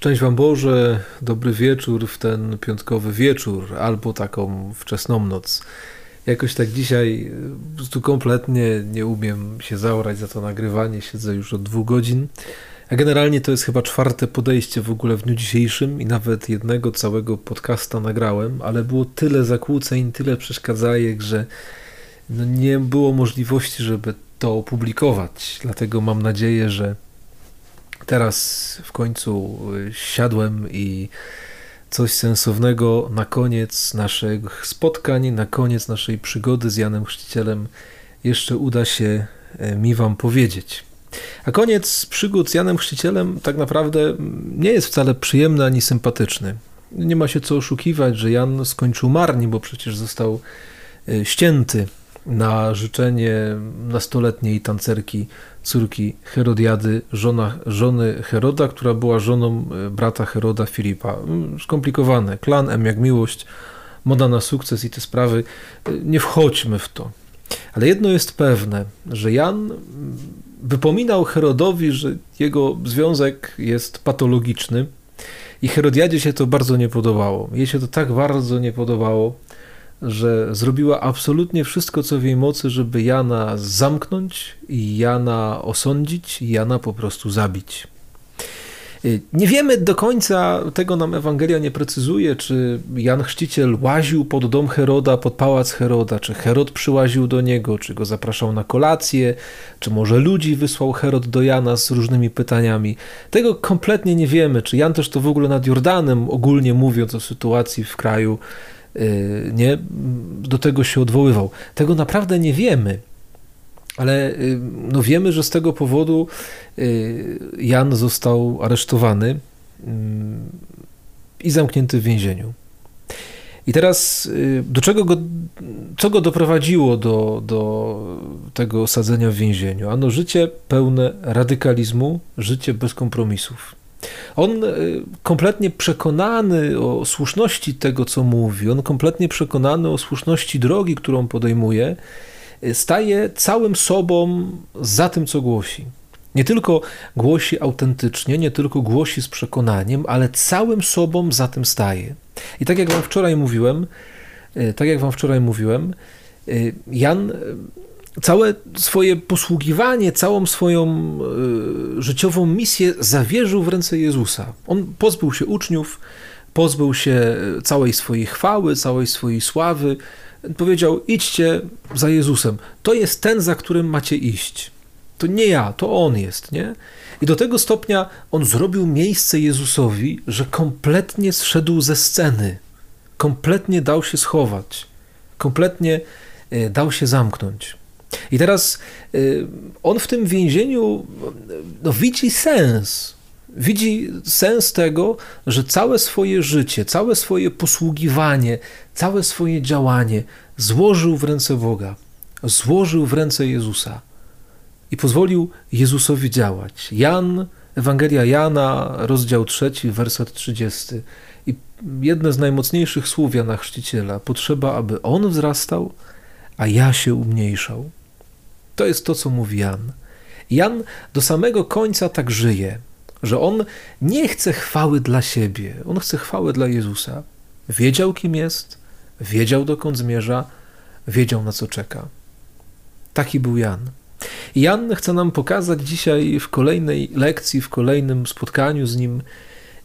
Szczęść Wam Boże, dobry wieczór w ten piątkowy wieczór, albo taką wczesną noc. Jakoś tak dzisiaj po prostu kompletnie nie umiem się zaorać za to nagrywanie, siedzę już od dwóch godzin. A generalnie to jest chyba czwarte podejście w ogóle w dniu dzisiejszym i nawet jednego całego podcasta nagrałem, ale było tyle zakłóceń, tyle przeszkadzajek, że no nie było możliwości, żeby to opublikować. Dlatego mam nadzieję, że teraz w końcu y, siadłem i coś sensownego na koniec naszych spotkań, na koniec naszej przygody z Janem Chrzcicielem jeszcze uda się y, mi Wam powiedzieć. A koniec przygód z Janem Chrzcicielem tak naprawdę nie jest wcale przyjemny ani sympatyczny. Nie ma się co oszukiwać, że Jan skończył marnie, bo przecież został y, ścięty na życzenie nastoletniej tancerki córki Herodiady, żona, żony Heroda, która była żoną e, brata Heroda Filipa. Mm, skomplikowane. Klan M jak miłość, moda na sukces i te sprawy. E, nie wchodźmy w to. Ale jedno jest pewne, że Jan mm, wypominał Herodowi, że jego związek jest patologiczny i Herodiadzie się to bardzo nie podobało. Jej się to tak bardzo nie podobało, że zrobiła absolutnie wszystko, co w jej mocy, żeby Jana zamknąć Jana osądzić Jana po prostu zabić. Y, nie wiemy do końca, tego nam Ewangelia nie precyzuje, czy Jan Chrzciciel łaził pod dom Heroda, pod pałac Heroda, czy Herod przyłaził do niego, czy go zapraszał na kolację, czy może ludzi wysłał Herod do Jana z różnymi pytaniami. Tego kompletnie nie wiemy, czy Jan też to w ogóle nad Jordanem, ogólnie mówiąc o sytuacji w kraju, nie, do tego się odwoływał. Tego naprawdę nie wiemy, ale y, no wiemy, że z tego powodu y, Jan został aresztowany i zamknięty w więzieniu. I teraz do czego go, co go doprowadziło do, do tego osadzenia w więzieniu? Ano życie pełne radykalizmu, życie bez kompromisów. On e, kompletnie przekonany o słuszności tego, co mówi, on kompletnie przekonany o słuszności drogi, którą podejmuje, e, staje całym sobą za tym, co głosi. Nie tylko głosi autentycznie, nie tylko głosi z przekonaniem, ale całym sobą za tym staje. I tak jak wam wczoraj mówiłem, e, tak jak wam wczoraj mówiłem, Jan całe swoje posługiwanie, całą swoją y, życiową misję zawierzył w ręce Jezusa. On pozbył się uczniów, pozbył się całej swojej chwały, całej swojej sławy. Powiedział: idźcie za Jezusem. To jest ten, za którym macie iść. To nie ja, to on jest, nie? I do tego stopnia on zrobił miejsce Jezusowi, że kompletnie zszedł ze sceny, kompletnie dał się schować, kompletnie y, dał się zamknąć. I teraz y, on w tym więzieniu no, widzi sens. Widzi sens tego, że całe swoje życie, całe swoje posługiwanie, całe swoje działanie złożył w ręce Boga, złożył w ręce Jezusa i pozwolił Jezusowi działać. Jan, Ewangelia Jana, rozdział 3, werset 30. I jedne z najmocniejszych słów Jana Chrzciciela: Potrzeba, aby on wzrastał, a ja się umniejszał. To jest to, co mówi Jan. Jan do samego końca tak żyje, że on nie chce chwały dla siebie, on chce chwały dla Jezusa. Wiedział, kim jest, wiedział, dokąd zmierza, wiedział, na co czeka. Taki był Jan. Jan chce nam pokazać dzisiaj w kolejnej lekcji, w kolejnym spotkaniu z nim,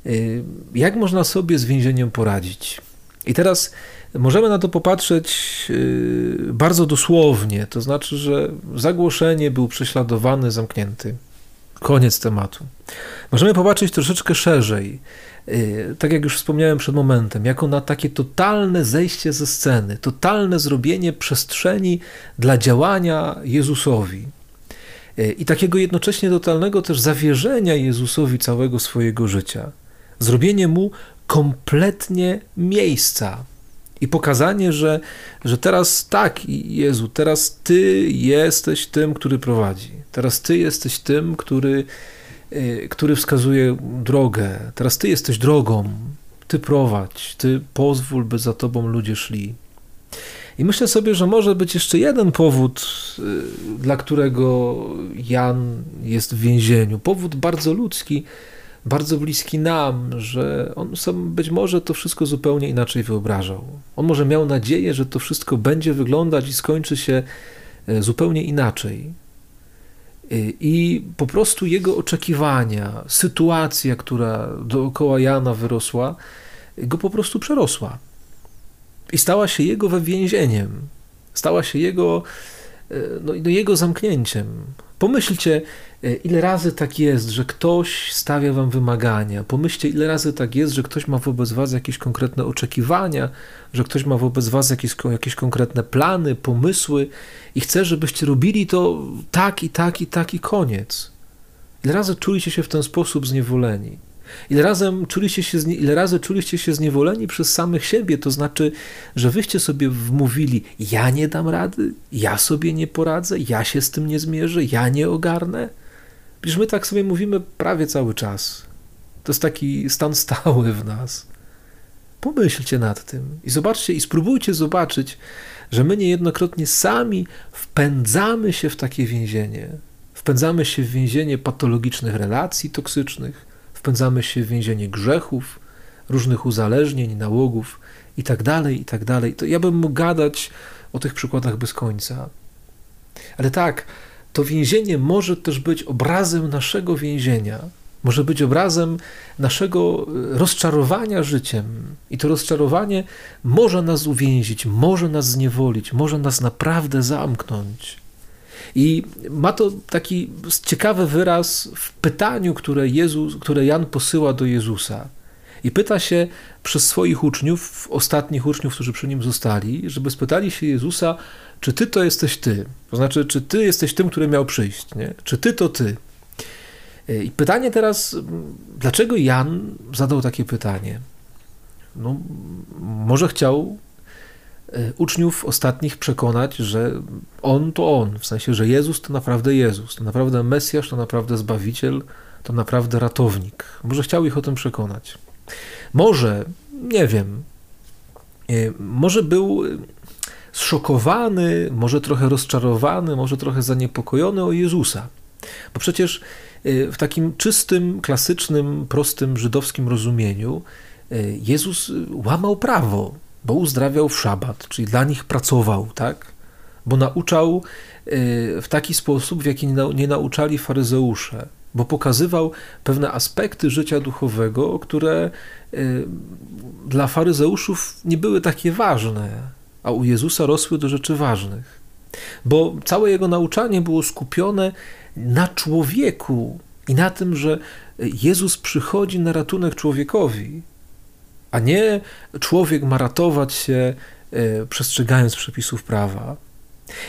y, jak można sobie z więzieniem poradzić. I teraz Możemy na to popatrzeć y, bardzo dosłownie, to znaczy, że zagłoszenie był prześladowany, zamknięty. Koniec tematu. Możemy popatrzeć troszeczkę szerzej, y, tak jak już wspomniałem przed momentem, jako na takie totalne zejście ze sceny, totalne zrobienie przestrzeni dla działania Jezusowi. Y, I takiego jednocześnie totalnego też zawierzenia Jezusowi całego swojego życia. Zrobienie mu kompletnie miejsca, i pokazanie, że, że teraz tak, Jezu, teraz Ty jesteś tym, który prowadzi. Teraz Ty jesteś tym, który, y, który wskazuje drogę. Teraz Ty jesteś drogą. Ty prowadź. Ty pozwól, by za Tobą ludzie szli. I myślę sobie, że może być jeszcze jeden powód, y, dla którego Jan jest w więzieniu. Powód bardzo ludzki, bardzo bliski nam, że on sobie być może to wszystko zupełnie inaczej wyobrażał. On może miał nadzieję, że to wszystko będzie wyglądać i skończy się e, zupełnie inaczej. E, I po prostu jego oczekiwania, sytuacja, która dookoła Jana wyrosła, go po prostu przerosła. I stała się jego więzieniem. Stała się jego, e, no, no, jego zamknięciem. Pomyślcie, ile razy tak jest, że ktoś stawia wam wymagania. Pomyślcie, ile razy tak jest, że ktoś ma wobec was jakieś konkretne oczekiwania, że ktoś ma wobec was jakieś, jakieś konkretne plany, pomysły i chce, żebyście robili to tak i tak i tak i koniec. Ile razy czuliście się w ten sposób zniewoleni? Ile, razem czuliście się, ile razy czuliście się zniewoleni przez samych siebie, to znaczy, że wyście sobie wmówili, ja nie dam rady, ja sobie nie poradzę, ja się z tym nie zmierzę, ja nie ogarnę. Przecież my tak sobie mówimy prawie cały czas. To jest taki stan stały w nas. Pomyślcie nad tym i zobaczcie, i spróbujcie zobaczyć, że my niejednokrotnie sami wpędzamy się w takie więzienie. Wpędzamy się w więzienie patologicznych relacji toksycznych, wpędzamy się w więzienie grzechów, różnych uzależnień, nałogów itd., tak itd. Tak to ja bym mógł gadać o tych przykładach bez końca. Ale tak, to więzienie może też być obrazem naszego więzienia, może być obrazem naszego e, rozczarowania życiem. I to rozczarowanie może nas uwięzić, może nas zniewolić, może nas naprawdę zamknąć. I ma to taki ciekawy wyraz w pytaniu, które, Jezus, które Jan posyła do Jezusa. I pyta się przez swoich uczniów, ostatnich uczniów, którzy przy nim zostali, żeby spytali się Jezusa, czy ty to jesteś ty? To znaczy, czy ty jesteś tym, który miał przyjść? Nie? Czy ty to ty? I pytanie teraz, dlaczego Jan zadał takie pytanie? No, może chciał E, uczniów ostatnich przekonać, że On to On, w sensie, że Jezus to naprawdę Jezus, to naprawdę Mesjasz, to naprawdę Zbawiciel, to naprawdę ratownik. Może chciał ich o tym przekonać. Może, nie wiem, e, może był zszokowany, może trochę rozczarowany, może trochę zaniepokojony o Jezusa. Bo przecież e, w takim czystym, klasycznym, prostym żydowskim rozumieniu Jezus łamał prawo bo uzdrawiał w szabat, czyli dla nich pracował, tak? Bo nauczał y, w taki sposób, w jaki nie nauczali faryzeusze, bo pokazywał pewne aspekty życia duchowego, które y, dla faryzeuszów nie były takie ważne, a u Jezusa rosły do rzeczy ważnych. Bo całe jego nauczanie było skupione na człowieku i na tym, że Jezus przychodzi na ratunek człowiekowi, a nie człowiek ma ratować się e, przestrzegając przepisów prawa.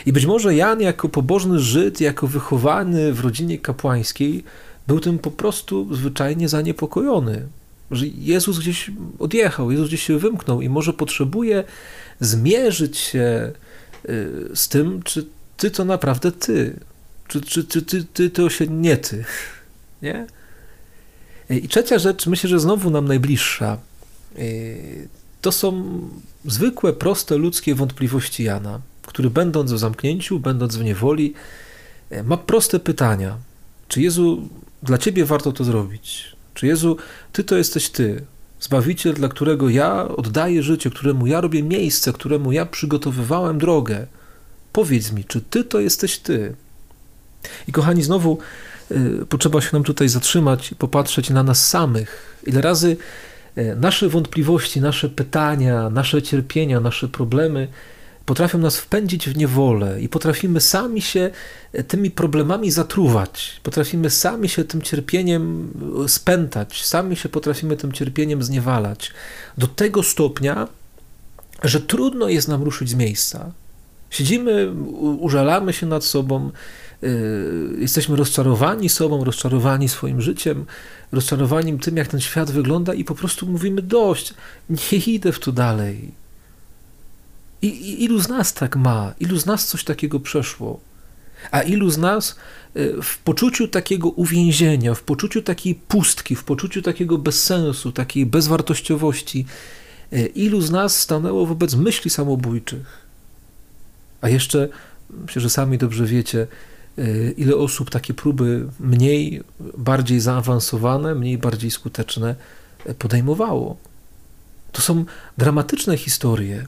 I być może Jan, jako pobożny Żyd, jako wychowany w rodzinie kapłańskiej, był tym po prostu zwyczajnie zaniepokojony, że Jezus gdzieś odjechał, Jezus gdzieś się wymknął i może potrzebuje zmierzyć się e, z tym, czy ty to naprawdę ty, czy, czy, czy ty, ty to się nie ty, nie? I trzecia rzecz, myślę, że znowu nam najbliższa, Y, to są zwykłe, proste ludzkie wątpliwości Jana, który będąc w zamknięciu, będąc w niewoli, y, ma proste pytania. Czy Jezu, dla Ciebie warto to zrobić? Czy Jezu, Ty to jesteś Ty, Zbawiciel, dla którego ja oddaję życie, któremu ja robię miejsce, któremu ja przygotowywałem drogę. Powiedz mi, czy Ty to jesteś Ty? I kochani, znowu y, potrzeba się nam tutaj zatrzymać i popatrzeć na nas samych. Ile razy E, nasze wątpliwości, nasze pytania, nasze cierpienia, nasze problemy potrafią nas wpędzić w niewolę i potrafimy sami się e, tymi problemami zatruwać, potrafimy sami się tym cierpieniem e, spętać, sami się potrafimy tym cierpieniem zniewalać do tego stopnia, że trudno jest nam ruszyć z miejsca. Siedzimy, użalamy się nad sobą, jesteśmy rozczarowani sobą, rozczarowani swoim życiem, rozczarowaniem tym, jak ten świat wygląda i po prostu mówimy dość, nie idę w to dalej. I, I, ilu z nas tak ma? Ilu z nas coś takiego przeszło? A ilu z nas e, w poczuciu takiego uwięzienia, w poczuciu takiej pustki, w poczuciu takiego bezsensu, takiej bezwartościowości, e, ilu z nas stanęło wobec myśli samobójczych? A jeszcze, myślę, że sami dobrze wiecie, y, ile osób takie próby mniej, bardziej zaawansowane, mniej, bardziej skuteczne podejmowało. To są dramatyczne historie.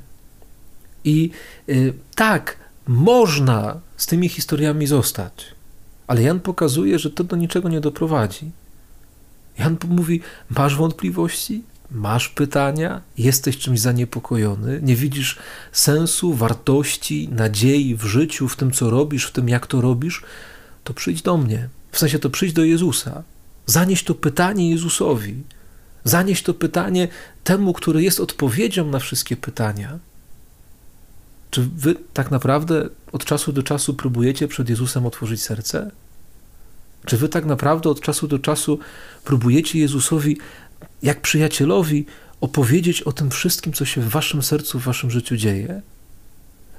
I y, tak, można z tymi historiami zostać, ale Jan pokazuje, że to do niczego nie doprowadzi. Jan mówi: Masz wątpliwości? Masz pytania? Jesteś czymś zaniepokojony? Nie widzisz sensu, wartości, nadziei w życiu, w tym, co robisz, w tym, jak to robisz? To przyjdź do mnie. W sensie to przyjdź do Jezusa. Zanieś to pytanie Jezusowi. Zanieś to pytanie temu, który jest odpowiedzią na wszystkie pytania. Czy wy tak naprawdę od czasu do czasu próbujecie przed Jezusem otworzyć serce? Czy wy tak naprawdę od czasu do czasu próbujecie Jezusowi, jak przyjacielowi, opowiedzieć o tym wszystkim, co się w waszym sercu, w waszym życiu dzieje?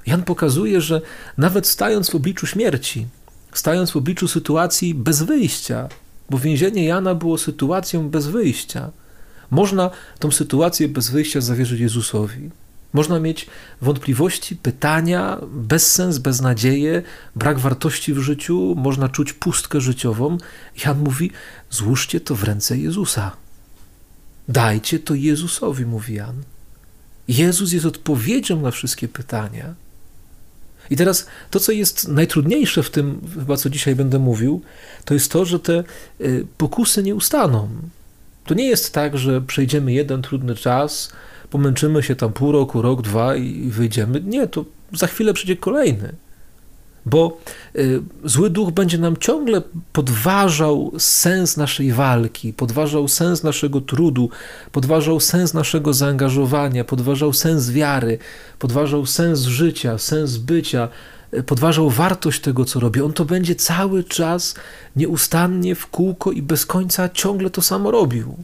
Jan pokazuje, że nawet stając w obliczu śmierci, stając w obliczu sytuacji bez wyjścia, bo więzienie Jana było sytuacją bez wyjścia, można tą sytuację bez wyjścia zawierzyć Jezusowi. Można mieć wątpliwości, pytania, bezsens, beznadzieję, brak wartości w życiu, można czuć pustkę życiową. Jan mówi: złóżcie to w ręce Jezusa. Dajcie to Jezusowi, mówi Jan. Jezus jest odpowiedzią na wszystkie pytania. I teraz to, co jest najtrudniejsze w tym, chyba co dzisiaj będę mówił, to jest to, że te y, pokusy nie ustaną. To nie jest tak, że przejdziemy jeden trudny czas, pomęczymy się tam pół roku, rok, dwa i wyjdziemy. Nie, to za chwilę przyjdzie kolejny. Bo y, zły duch będzie nam ciągle podważał sens naszej walki, podważał sens naszego trudu, podważał sens naszego zaangażowania, podważał sens wiary, podważał sens życia, sens bycia, y, podważał wartość tego, co robi. On to będzie cały czas nieustannie w kółko i bez końca ciągle to samo robił.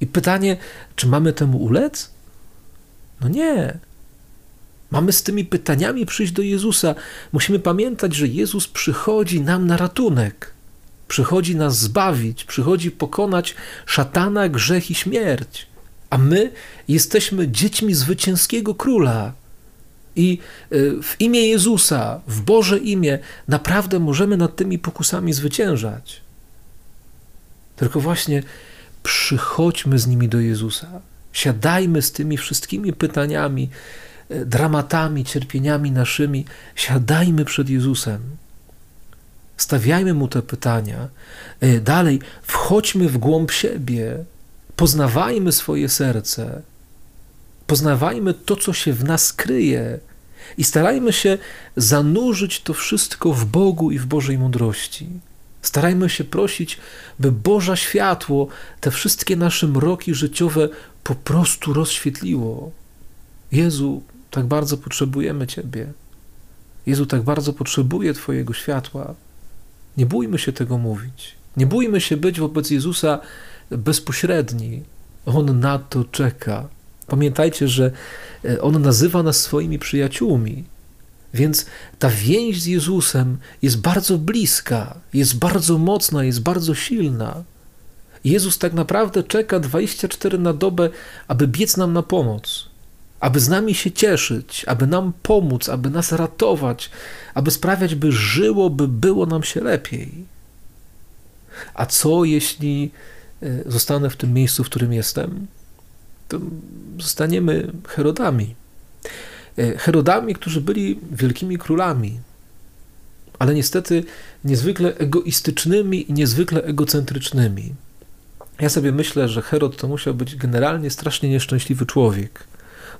I pytanie, czy mamy temu ulec? No nie. Mamy z tymi pytaniami przyjść do Jezusa. Musimy pamiętać, że Jezus przychodzi nam na ratunek. Przychodzi nas zbawić, przychodzi pokonać szatana, grzech i śmierć. A my jesteśmy dziećmi zwycięskiego króla. I y, w imię Jezusa, w Boże imię, naprawdę możemy nad tymi pokusami zwyciężać. Tylko właśnie przychodźmy z nimi do Jezusa. Siadajmy z tymi wszystkimi pytaniami, e, dramatami, cierpieniami naszymi. Siadajmy przed Jezusem. Stawiajmy mu te pytania. E, dalej, wchodźmy w głąb siebie. Poznawajmy swoje serce. Poznawajmy to, co się w nas kryje. I starajmy się zanurzyć to wszystko w Bogu i w Bożej mądrości. Starajmy się prosić, by Boże światło te wszystkie nasze mroki życiowe po prostu rozświetliło. Jezu, tak bardzo potrzebujemy Ciebie. Jezu, tak bardzo potrzebuję Twojego światła. Nie bójmy się tego mówić. Nie bójmy się być wobec Jezusa bezpośredni. On na to czeka. Pamiętajcie, że e, On nazywa nas swoimi przyjaciółmi. Więc ta więź z Jezusem jest bardzo bliska, jest bardzo mocna, jest bardzo silna. Jezus tak naprawdę czeka 24 na dobę, aby biec nam na pomoc, aby z nami się cieszyć, aby nam pomóc, aby nas ratować, aby sprawiać, by żyło, by było nam się lepiej. A co jeśli e, zostanę w tym miejscu, w którym jestem? To zostaniemy Herodami. E, Herodami, którzy byli wielkimi królami, ale niestety niezwykle egoistycznymi i niezwykle egocentrycznymi. Ja sobie myślę, że Herod to musiał być generalnie strasznie nieszczęśliwy człowiek,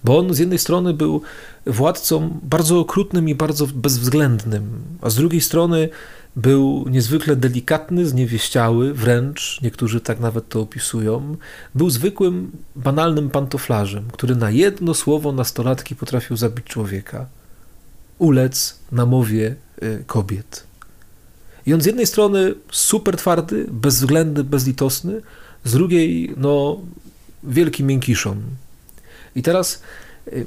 bo on z jednej strony był władcą bardzo okrutnym i bardzo bezwzględnym, a z drugiej strony był niezwykle delikatny, zniewieściały, wręcz niektórzy tak nawet to opisują. Był zwykłym, banalnym pantoflarzem, który na jedno słowo nastolatki potrafił zabić człowieka. Ulec na mowie y, kobiet. I on z jednej strony super twardy, bezwzględny, bezlitosny, z drugiej, no, wielki miękiszon. I teraz y,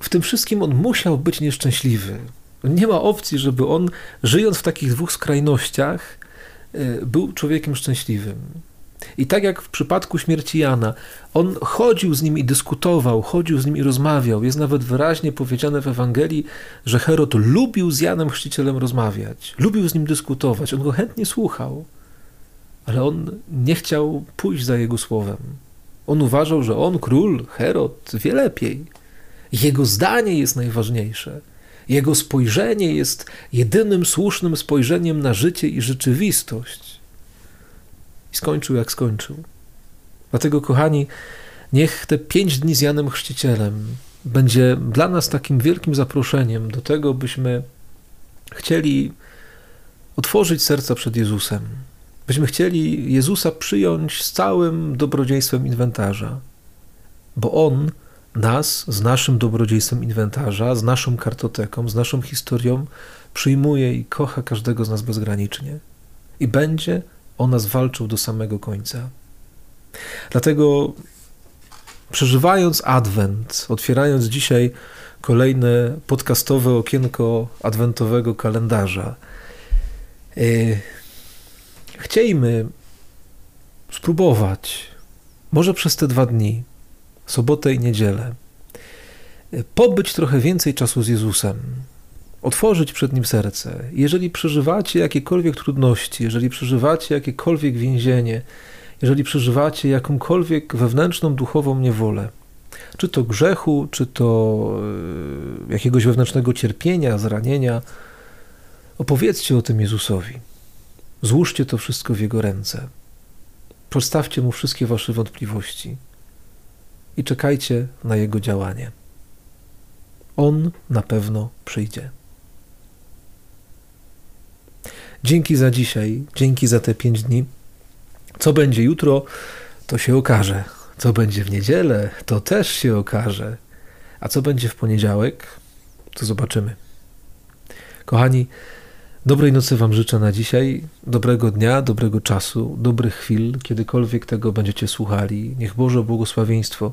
w tym wszystkim on musiał być nieszczęśliwy. Nie ma opcji, żeby on, żyjąc w takich dwóch skrajnościach, e, był człowiekiem szczęśliwym. I tak jak w przypadku śmierci Jana, on chodził z nim i dyskutował, chodził z nim i rozmawiał. Jest nawet wyraźnie powiedziane w Ewangelii, że Herod lubił z Janem Chrzcicielem rozmawiać, lubił z nim dyskutować, on go chętnie słuchał, ale on nie chciał pójść za jego słowem. On uważał, że on, król, Herod, wie lepiej. Jego zdanie jest najważniejsze. Jego spojrzenie jest jedynym słusznym spojrzeniem na życie i rzeczywistość. I skończył jak skończył. Dlatego, kochani, niech te pięć dni z Janem Chrzcicielem będzie dla nas takim wielkim zaproszeniem do tego, byśmy chcieli otworzyć serca przed Jezusem, byśmy chcieli Jezusa przyjąć z całym dobrodziejstwem inwentarza, bo On nas z naszym dobrodziejstwem inwentarza, z naszą kartoteką, z naszą historią przyjmuje i kocha każdego z nas bezgranicznie. I będzie o nas walczył do samego końca. Dlatego przeżywając Adwent, otwierając dzisiaj kolejne podcastowe okienko adwentowego kalendarza, yy, chciejmy spróbować, może przez te dwa dni, sobotę i niedzielę, pobyć trochę więcej czasu z Jezusem, otworzyć przed Nim serce. Jeżeli przeżywacie jakiekolwiek trudności, jeżeli przeżywacie jakiekolwiek więzienie, jeżeli przeżywacie jakąkolwiek wewnętrzną, duchową niewolę, czy to grzechu, czy to e, jakiegoś wewnętrznego cierpienia, zranienia, opowiedzcie o tym Jezusowi. Złóżcie to wszystko w Jego ręce. Przedstawcie Mu wszystkie Wasze wątpliwości i czekajcie na Jego działanie. On na pewno przyjdzie. Dzięki za dzisiaj, dzięki za te pięć dni. Co będzie jutro, to się okaże. Co będzie w niedzielę, to też się okaże. A co będzie w poniedziałek, to zobaczymy. Kochani, dobrej nocy Wam życzę na dzisiaj, dobrego dnia, dobrego czasu, dobrych chwil, kiedykolwiek tego będziecie słuchali. Niech Boże błogosławieństwo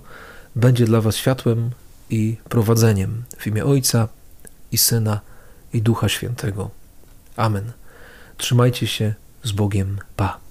będzie dla Was światłem i prowadzeniem w imię Ojca i Syna i Ducha Świętego. Amen. Trzymajcie się z Bogiem. Pa.